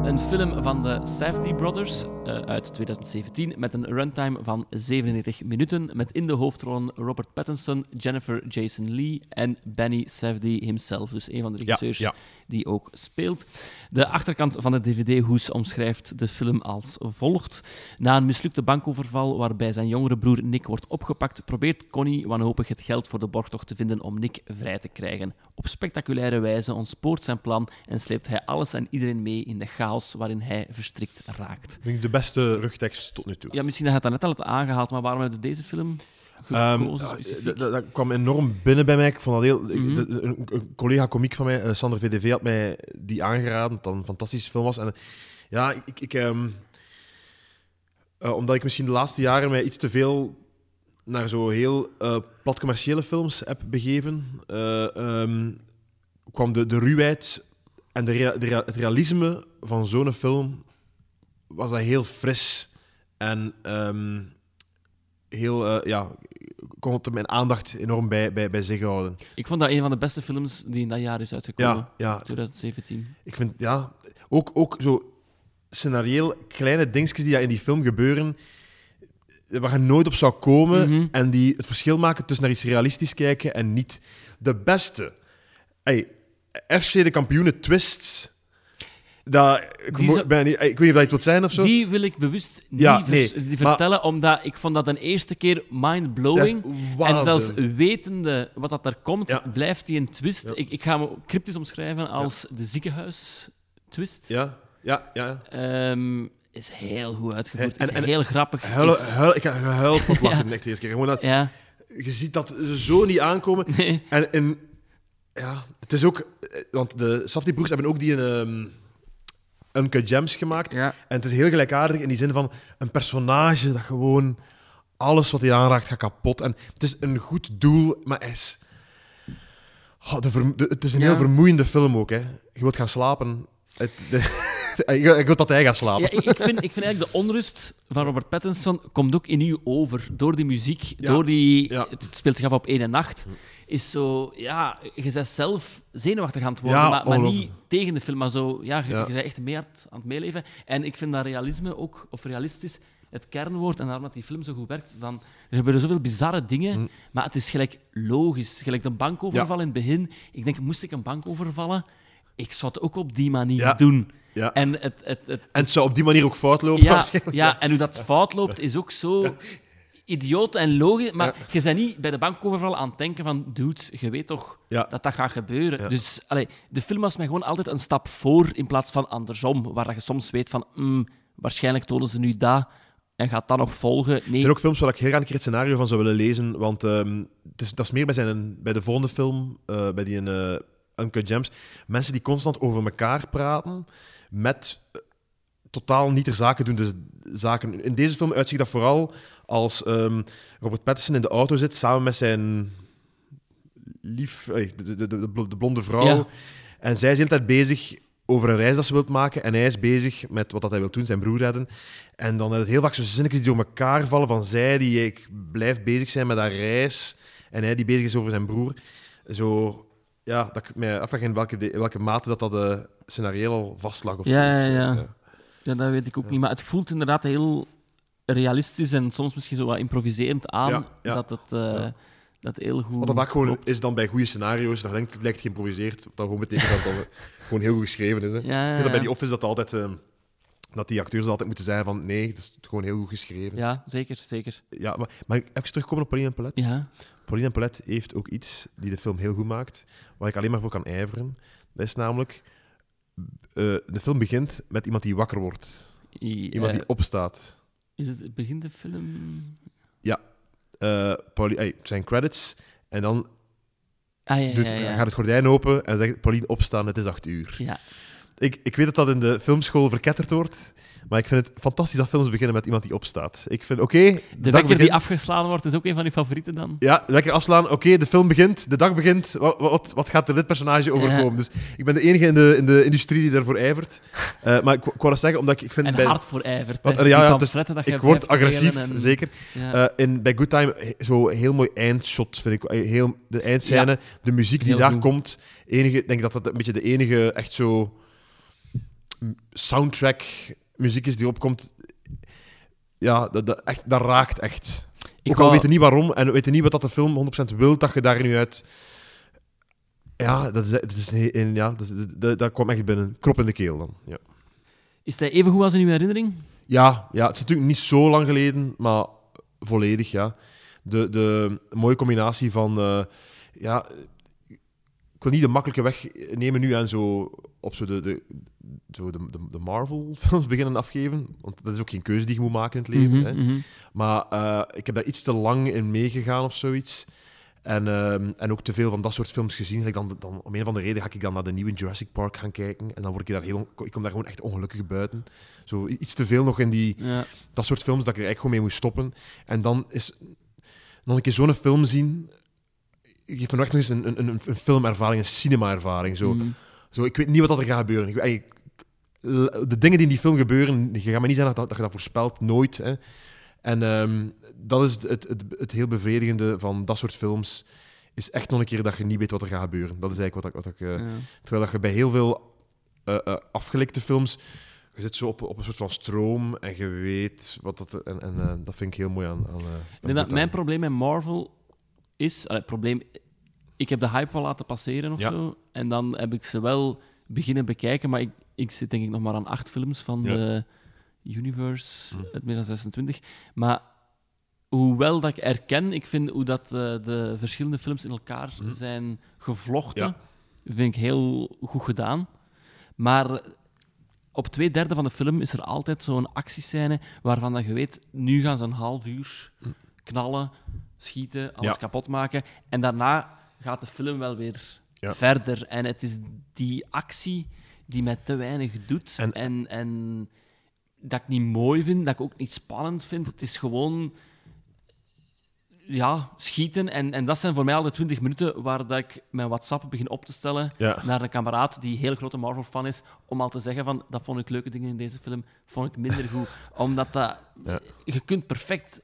Een film van de Safdie Brothers uit 2017 met een runtime van 97 minuten. Met in de hoofdrollen Robert Pattinson, Jennifer Jason Lee en Benny Safdie himself. Dus een van de Ja, regisseurs ja. Die ook speelt. De achterkant van de DVD-hoes omschrijft de film als volgt. Na een mislukte bankoverval waarbij zijn jongere broer Nick wordt opgepakt, probeert Connie wanhopig het geld voor de borgtocht te vinden om Nick vrij te krijgen. Op spectaculaire wijze ontspoort zijn plan en sleept hij alles en iedereen mee in de chaos waarin hij verstrikt raakt. Ik de beste rugtekst tot nu toe. Ja, misschien dat je het net al hebt aangehaald, maar waarom heb je deze film Ehm, dat, dat kwam enorm binnen bij mij. Ik vond dat heel, Mhm. de- een, een collega komiek van mij, eh, Sander VDV, had mij die aangeraden, dat een fantastische film was. En ja, ik, ik, ehm, eh, omdat ik misschien de laatste jaren mij iets te veel naar zo heel eh plat commerciële films heb begeven, eh, ehm, kwam de, de ruwheid en de rea- de rea- het realisme van zo'n film was dat heel fris en heel, ja, kon het mijn aandacht enorm bij, bij, bij zich houden. Ik vond dat een van de beste films die in dat jaar is uitgekomen. Ja, ja. 2017. Ik vind, ja, ook, ook zo scenarieel kleine dingetjes die daar in die film gebeuren, waar je nooit op zou komen Mhm. en die het verschil maken tussen naar iets realistisch kijken en niet. De beste. Hey, FC de kampioenen twists. Dat, ik, Die mo- zou- ben niet, ik weet niet of dat je het wilt zijn of zo. Die wil ik bewust niet Ja, vers- nee, die maar- vertellen, omdat ik vond dat een eerste keer mind-blowing. En zelfs wetende wat dat er komt, Ja. blijft die een twist. Ja. Ik, ik ga hem cryptisch omschrijven als de ziekenhuis-twist. Ja, ja, ja. Ehm, is heel goed uitgevoerd. En- is en- heel grappig. Huilen, is- huil, ik heb gehuild van het lachen de eerste keer. Gewoon dat, ja, je ziet dat zo niet aankomen. nee. En, en ja, het is ook... eh, Want de Safdie broers hebben ook die een... Um, Uncut Gems gemaakt. ja. En het is heel gelijkaardig in die zin van een personage dat gewoon alles wat hij aanraakt gaat kapot. En het is een goed doel, maar hij is... Oh, de het is een Ja. heel vermoeiende film ook. Hè. Je wilt gaan slapen. Het, de- je je wilt dat hij gaat slapen. Ja, ik, ik, vind, ik vind eigenlijk de onrust van Robert Pattinson komt ook in u over. Door die muziek, Ja. door die... Ja. Het speelt zich af op ene nacht. Is zo... Ja, je bent zelf zenuwachtig aan het worden, Ja, maar, maar niet tegen de film. Maar zo... Ja, je, Ja. je bent echt mee aan het, aan het meeleven. En ik vind dat realisme ook, of realistisch, het kernwoord. En daarom dat die film zo goed werkt. Dan, er gebeuren zoveel bizarre dingen, Mm. maar het is gelijk logisch. Gelijk de bankoverval in het begin. Ik denk, moest ik een bank overvallen? Ik zou het ook op die manier doen. Ja. En het, het, het, En het zou op die manier ook fout lopen. ja, ja, en hoe dat fout loopt is ook zo idioot en logisch. Maar je bent niet bij de bankoverval aan het denken van... Dudes, je weet toch Ja. dat dat gaat gebeuren. Dus allee, de film was mij gewoon altijd een stap voor in plaats van andersom. Waar dat je soms weet van... mm, waarschijnlijk tonen ze nu dat en gaat dat nog volgen. Er Nee, zijn ook films waar ik heel graag een keer het scenario van zou willen lezen. Want ehm, het is, dat is meer bij, zijn, bij de volgende film, eh, bij die eh Uncut Gems. Mensen die constant over elkaar praten met eh, totaal niet ter zake doen. Dus zaken. In deze film uitziet dat vooral als ehm, Robert Pattinson in de auto zit samen met zijn lief, eh, de, de, de, de blonde vrouw. Ja. En zij is de hele tijd bezig over een reis dat ze wilt maken. En hij is bezig met wat dat hij wil doen, zijn broer redden. En dan is het heel vaak zo zinnetjes die door elkaar vallen van zij die ik blijft bezig zijn met haar reis. En hij die bezig is over zijn broer. Zo, ja, dat ik mij afvraag in welke, in welke mate dat dat de scenario al vastlag of Ja, zoiets. ja, ja. eh, ja, dat weet ik ook niet. Maar het voelt inderdaad heel realistisch en soms misschien zo wat improviserend aan Ja. Dat, het, eh, dat heel goed Wat dat vaak gewoon is dan bij goede scenario's, dat denkt, het lijkt geïmproviseerd. Dat gewoon betekent dat het gewoon heel goed geschreven is. Hè. Ja, ja, bij die Office dat altijd... ehm, dat die acteurs altijd moeten zeggen van nee, het is gewoon heel goed geschreven. Ja, zeker, zeker. Ja, maar, maar even terugkomen op Pauline en Paulette. Ja. Pauline en Paulette heeft ook iets die de film heel goed maakt, waar ik alleen maar voor kan ijveren. Dat is namelijk... eh, de film begint met iemand die wakker wordt. I- Iemand eh, die opstaat. Is het begint de film? Ja. Eh Pauline, ey, het zijn credits. En dan Ah, ja, ja. gaat het gordijn open en zegt Pauline opstaan, het is acht uur. Ja. Ik, ik weet dat dat in de filmschool verketterd wordt, maar ik vind het fantastisch dat films beginnen met iemand die opstaat. Ik vind, oké... De dag wekker die afgeslagen wordt, is ook een van uw favorieten dan? Ja, lekker afslaan. Oké, de film begint, de dag begint. Wat, wat, wat gaat er dit personage overkomen? Ja. Dus ik ben de enige in de, in de industrie die daarvoor ijvert. Eh, maar ik, ik wou dat zeggen, omdat ik, ik vind... En bij, hard voor ijvert. Wat- hè. ja, ja, dus je ik word agressief, en- zeker. Ja. Eh, in, bij Good Time, zo heel mooi eindshot, vind ik. Eh, Heel, de eindscène, Ja. de muziek die Heel daar goed. komt. Enige, ik denk dat dat een beetje de enige echt zo soundtrack muziek is die opkomt. Ja, dat, dat, echt, dat raakt echt. Ik Ook al wou- weten niet waarom en we weten niet wat dat de film 100% wil, dat je daar nu uit... Ja, dat, is, dat, is een, een- ja dat, is- dat, dat kwam echt binnen. Krop in de keel dan. Ja. Is hij even goed als in uw herinnering? Ja, ja, het is natuurlijk niet zo lang geleden, maar volledig, ja. De, de mooie combinatie van... eh, ja, ik wil niet de makkelijke weg nemen nu en zo op zo de, de, zo de, de, de Marvel-films beginnen afgeven. Want dat is ook geen keuze die je moet maken in het leven. Mhm, hè. mhm. Maar eh, ik heb daar iets te lang in meegegaan of zoiets. En, ehm, en ook te veel van dat soort films gezien. Dan, dan, om een of andere reden ga ik dan naar de nieuwe Jurassic Park gaan kijken. En dan word ik daar heel... Ik kom daar gewoon echt ongelukkig buiten. Zo iets te veel nog in die, Ja. dat soort films dat ik er eigenlijk gewoon mee moest stoppen. En dan is nog een keer zo'n film zien... Geeft me nog echt nog eens een, een, een, een filmervaring, een cinema-ervaring. Zo. Mhm. Zo, ik weet niet wat er gaat gebeuren. Ik, de dingen die in die film gebeuren, je gaat me niet zeggen dat, dat je dat voorspelt, nooit. Hè. En ehm, dat is het, het, het, het heel bevredigende van dat soort films. Is echt nog een keer dat je niet weet wat er gaat gebeuren. Dat is eigenlijk wat ik. Wat ik eh, Ja. Terwijl dat je bij heel veel eh, afgelikte films. Je zit zo op, op een soort van stroom en je weet wat dat. En, en dat vind ik heel mooi aan. aan, dat mijn probleem met Marvel is... allee, probleem, ik heb de hype wel laten passeren of Ja. zo. En dan heb ik ze wel beginnen bekijken, maar ik, ik zit denk ik nog maar aan acht films van Ja. de Universe, Hm. het meer dan 26. Maar hoewel dat ik erken, ik vind hoe dat, eh, de verschillende films in elkaar Hm. zijn gevlochten, Ja. vind ik heel goed gedaan. Maar op twee derde van de film is er altijd zo'n actiescène waarvan dat je weet, nu gaan ze een half uur knallen, schieten, alles Ja. kapot maken. En daarna gaat de film wel weer Ja. verder. En het is die actie die mij te weinig doet. En- En, en, dat ik niet mooi vind, dat ik ook niet spannend vind. Het is gewoon ja, schieten. En, en dat zijn voor mij al de 20 minuten waar dat ik mijn WhatsApp begin op te stellen Ja. naar een kameraad die heel grote Marvel-fan is, om al te zeggen van, dat vond ik leuke dingen in deze film, vond ik minder goed. Omdat dat... Ja. Je kunt perfect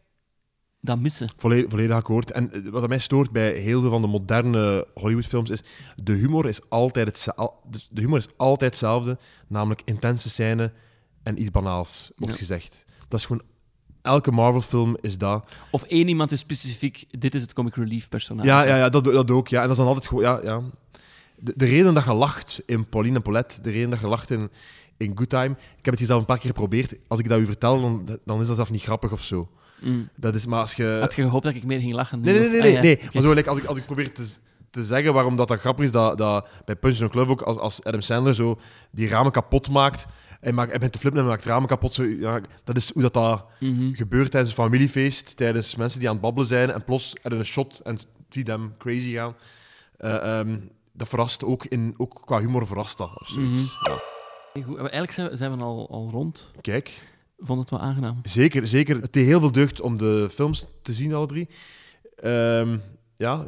dat missen. Volledig, volledig akkoord. En eh, wat mij stoort bij heel veel van de moderne Hollywoodfilms is... De humor is altijd, hetzelfde, de humor is altijd hetzelfde. Namelijk intense scène en iets banaals, wordt Ja. gezegd. Dat is gewoon... Elke Marvel-film is dat. Of één iemand is specifiek, dit is het comic relief personage. Ja, ja, ja dat, dat ook. Ja. En dat is dan altijd gewoon... Ja, ja. De, de reden dat je lacht in Pauline en Paulette, de reden dat je lacht in, in Good Time... Ik heb het hier zelf een paar keer geprobeerd. Als ik dat u vertel, dan, dan is dat zelf niet grappig of zo. Mm. Dat is, maar als je... Had je gehoopt dat ik meer ging lachen? Nee, nee, nee. ah, nee, ja, nee. Maar zo, like, als, ik, als ik probeer te, te zeggen waarom dat, dat grappig is, dat, dat bij Punch Drunk Love ook, als, als Adam Sandler zo die ramen kapot maakt, en maakt, hij bent te flippen en maakt ramen kapot, zo, ja, dat is hoe dat, dat Mhm. gebeurt tijdens een familiefeest, tijdens mensen die aan het babbelen zijn, en plots er een shot en zie them crazy gaan. Eh, ehm, dat verrast ook, in, ook qua humor verrast dat, of zoiets. ja. Oké, goed. Eigenlijk zijn we, zijn we al, al rond. Kijk. Vond het wel aangenaam. Zeker, zeker. Het deed heel veel deugd om de films te zien, alle drie. Ehm, ja,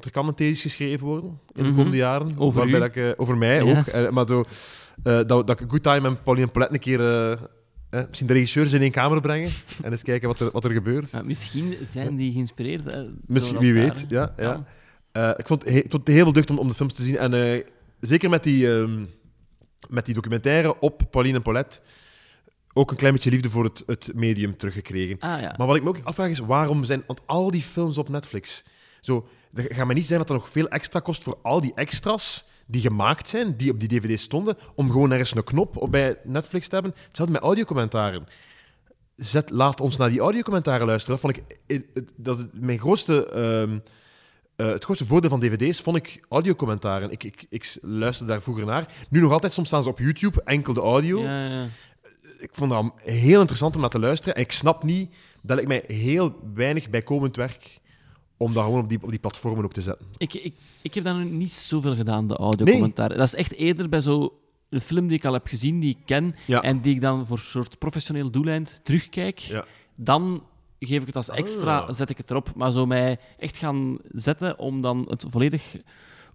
er kan een thesis geschreven worden in de Mhm. komende jaren. Over waarbij u? dat ik, eh, over mij Ja. ook. Eh, maar zo, eh, dat, dat ik Good Time en Pauline Paulette een keer... eh, eh, misschien de regisseurs in één kamer brengen en eens kijken wat er, wat er gebeurt. Ja, misschien zijn die geïnspireerd. Misschien, wie elkaar, weet. hè. Ja, ja. Ik vond het he- heel veel deugd om, om de films te zien. En zeker met die, ehm, met die documentaire op Pauline en Paulette ook een klein beetje liefde voor het, het medium teruggekregen. Ah, ja. Maar wat ik me ook afvraag is, waarom zijn want al die films op Netflix? Zo, er gaat me niet zijn dat er nog veel extra kost voor al die extra's die gemaakt zijn, die op die dvd stonden, om gewoon ergens een knop op bij Netflix te hebben. Hetzelfde met audiocommentaren. Zet, laat ons naar die audiocommentaren luisteren. Dat vond ik... eh, Dat is mijn grootste... ehm, eh, het grootste voordeel van dvd's vond ik audiocommentaren. Ik, ik, ik luisterde daar vroeger naar. Nu nog altijd, soms staan ze op YouTube, enkel de audio. Ja, ja. Ik vond dat heel interessant om naar te luisteren. En ik snap niet, dat lijkt mij heel weinig bijkomend werk om dat gewoon op die, op die platformen ook te zetten. Ik, ik, ik heb daar nog niet zoveel gedaan, de audiocommentaar. Dat is echt eerder bij zo'n film die ik al heb gezien, die ik ken, Ja. en die ik dan voor een soort professioneel doeleind terugkijk. Ja. Dan geef ik het als extra, Ah. zet ik het erop. Maar zo mij echt gaan zetten om dan het volledig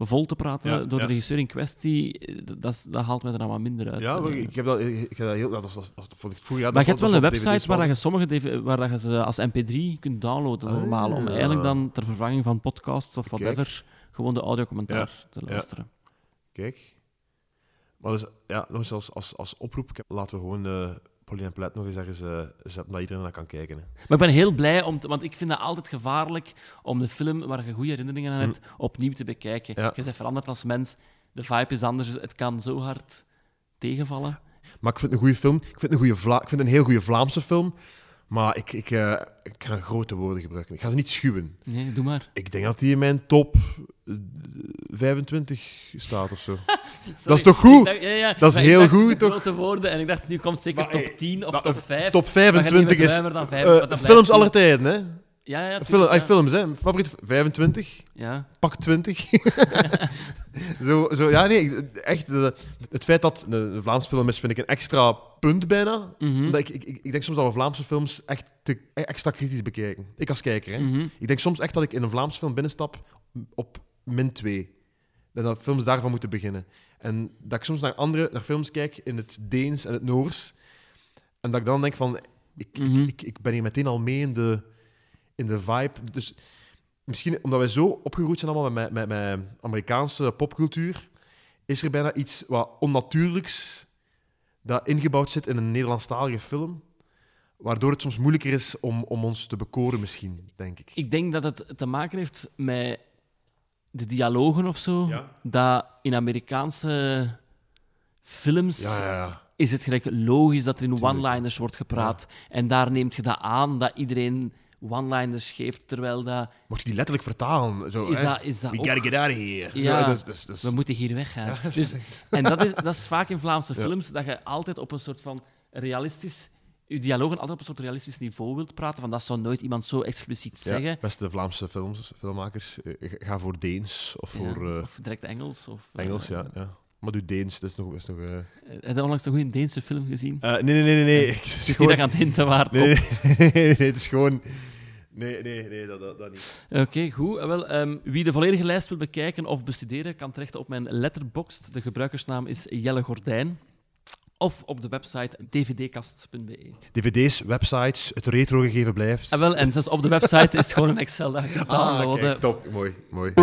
vol te praten Ja, door de regisseur in kwestie, eh, dat, dat haalt mij er dan wat minder uit. Ja, Eh, maar ik heb dat, ik heb dat heel... Dat was, dat dat vond ik jaar... maar je hebt wel een website waar, je sommige waar dat je ze als mp3 kunt downloaden, normaal, om Ah. eigenlijk dan ter vervanging van podcasts of whatever, gewoon de audiocommentaar te ja. luisteren. Kijk. Maar dus, ja, nog eens als, als, als oproep, laten we gewoon eh Pauline en Plet nog eens ergens eh, zetten, dat iedereen naar kan kijken. Hè. Maar ik ben heel blij, om te- want ik vind het altijd gevaarlijk om de film waar je goede herinneringen aan hebt, opnieuw te bekijken. Mm. Ja. Je bent veranderd als mens, de vibe is anders, dus het kan zo hard tegenvallen. Maar ik vind het een goede film. Ik vind het een, goede Vla ik vind het een heel goede Vlaamse film. Maar ik, ik, eh, ik ga grote woorden gebruiken. Ik ga ze niet schuwen. Nee, doe maar. Ik denk dat die in mijn top eh, 25 staat of zo. Dat is toch goed? Dacht- ja, ja, Dat is maar heel goed, toch? Grote woorden, en ik dacht, nu komt zeker Maar, top eh, 10 of top 5. Top 25 is ruimer dan 5, eh, films aller tijden, hè? Ja, ja, Film, ah, ja. films, hè? Favoriet 25, Ja. pak 20. zo, zo, ja, nee, echt. het feit dat een Vlaamse film is, vind ik een extra punt bijna. Mhm. Omdat ik, ik, ik, denk soms dat we Vlaamse films echt te, extra kritisch bekijken. Ik als kijker, hè. Mhm. Ik denk soms echt dat ik in een Vlaamse film binnenstap op min 2. En dat films daarvan moeten beginnen. En dat ik soms naar andere naar films kijk in het Deens en het Noors. En dat ik dan denk van, ik, Mhm. ik, ik, ik ben hier meteen al mee in de, in de vibe. Dus misschien omdat wij zo opgegroeid zijn allemaal met, met, met Amerikaanse popcultuur, is er bijna iets wat onnatuurlijks dat ingebouwd zit in een Nederlandstalige film. Waardoor het soms moeilijker is om, om ons te bekoren, misschien, denk ik. Ik denk dat het te maken heeft met de dialogen of zo. Ja. Dat in Amerikaanse films Ja, ja, ja. is het gelijk logisch dat er in one-liners wordt gepraat. En daar neemt je dat aan, dat iedereen one-liners geeft, terwijl dat... Mocht je die letterlijk vertalen? Zo, Is hè? dat- is dat We ook- gotta get out of here. Ja, is- dat is- we moeten hier weggaan. Ja, dus, en dat is, dat is vaak in Vlaamse films, dat je altijd op een soort van realistisch... Je dialogen altijd op een soort realistisch niveau wilt praten, van dat zou nooit iemand zo expliciet zeggen. beste Vlaamse films, filmmakers, eh, ga voor Deens of voor eh, of direct Engels. Of, Engels, eh, ja, ja. Maar doe Deens, dat is nog... Is nog eh, Heb je onlangs een goede Deense film gezien? Eh, nee, nee, nee, nee. nee. Het is niet dat je aan het hinten waard nee, nee, nee, nee, het is gewoon... Nee, nee, nee, dat, dat, dat niet. Oké, goed. Eh, Wel, ehm, wie de volledige lijst wil bekijken of bestuderen, kan terecht op mijn letterboxd. De gebruikersnaam is Jelle Gordijn. Of op de website dvdkast.be. DVD's, websites, het retro-gegeven blijft. Ah, wel, en zelfs op de website is het gewoon een Excel dat je kunt Ah, downloaden. kijk, top. Mooi, mooi.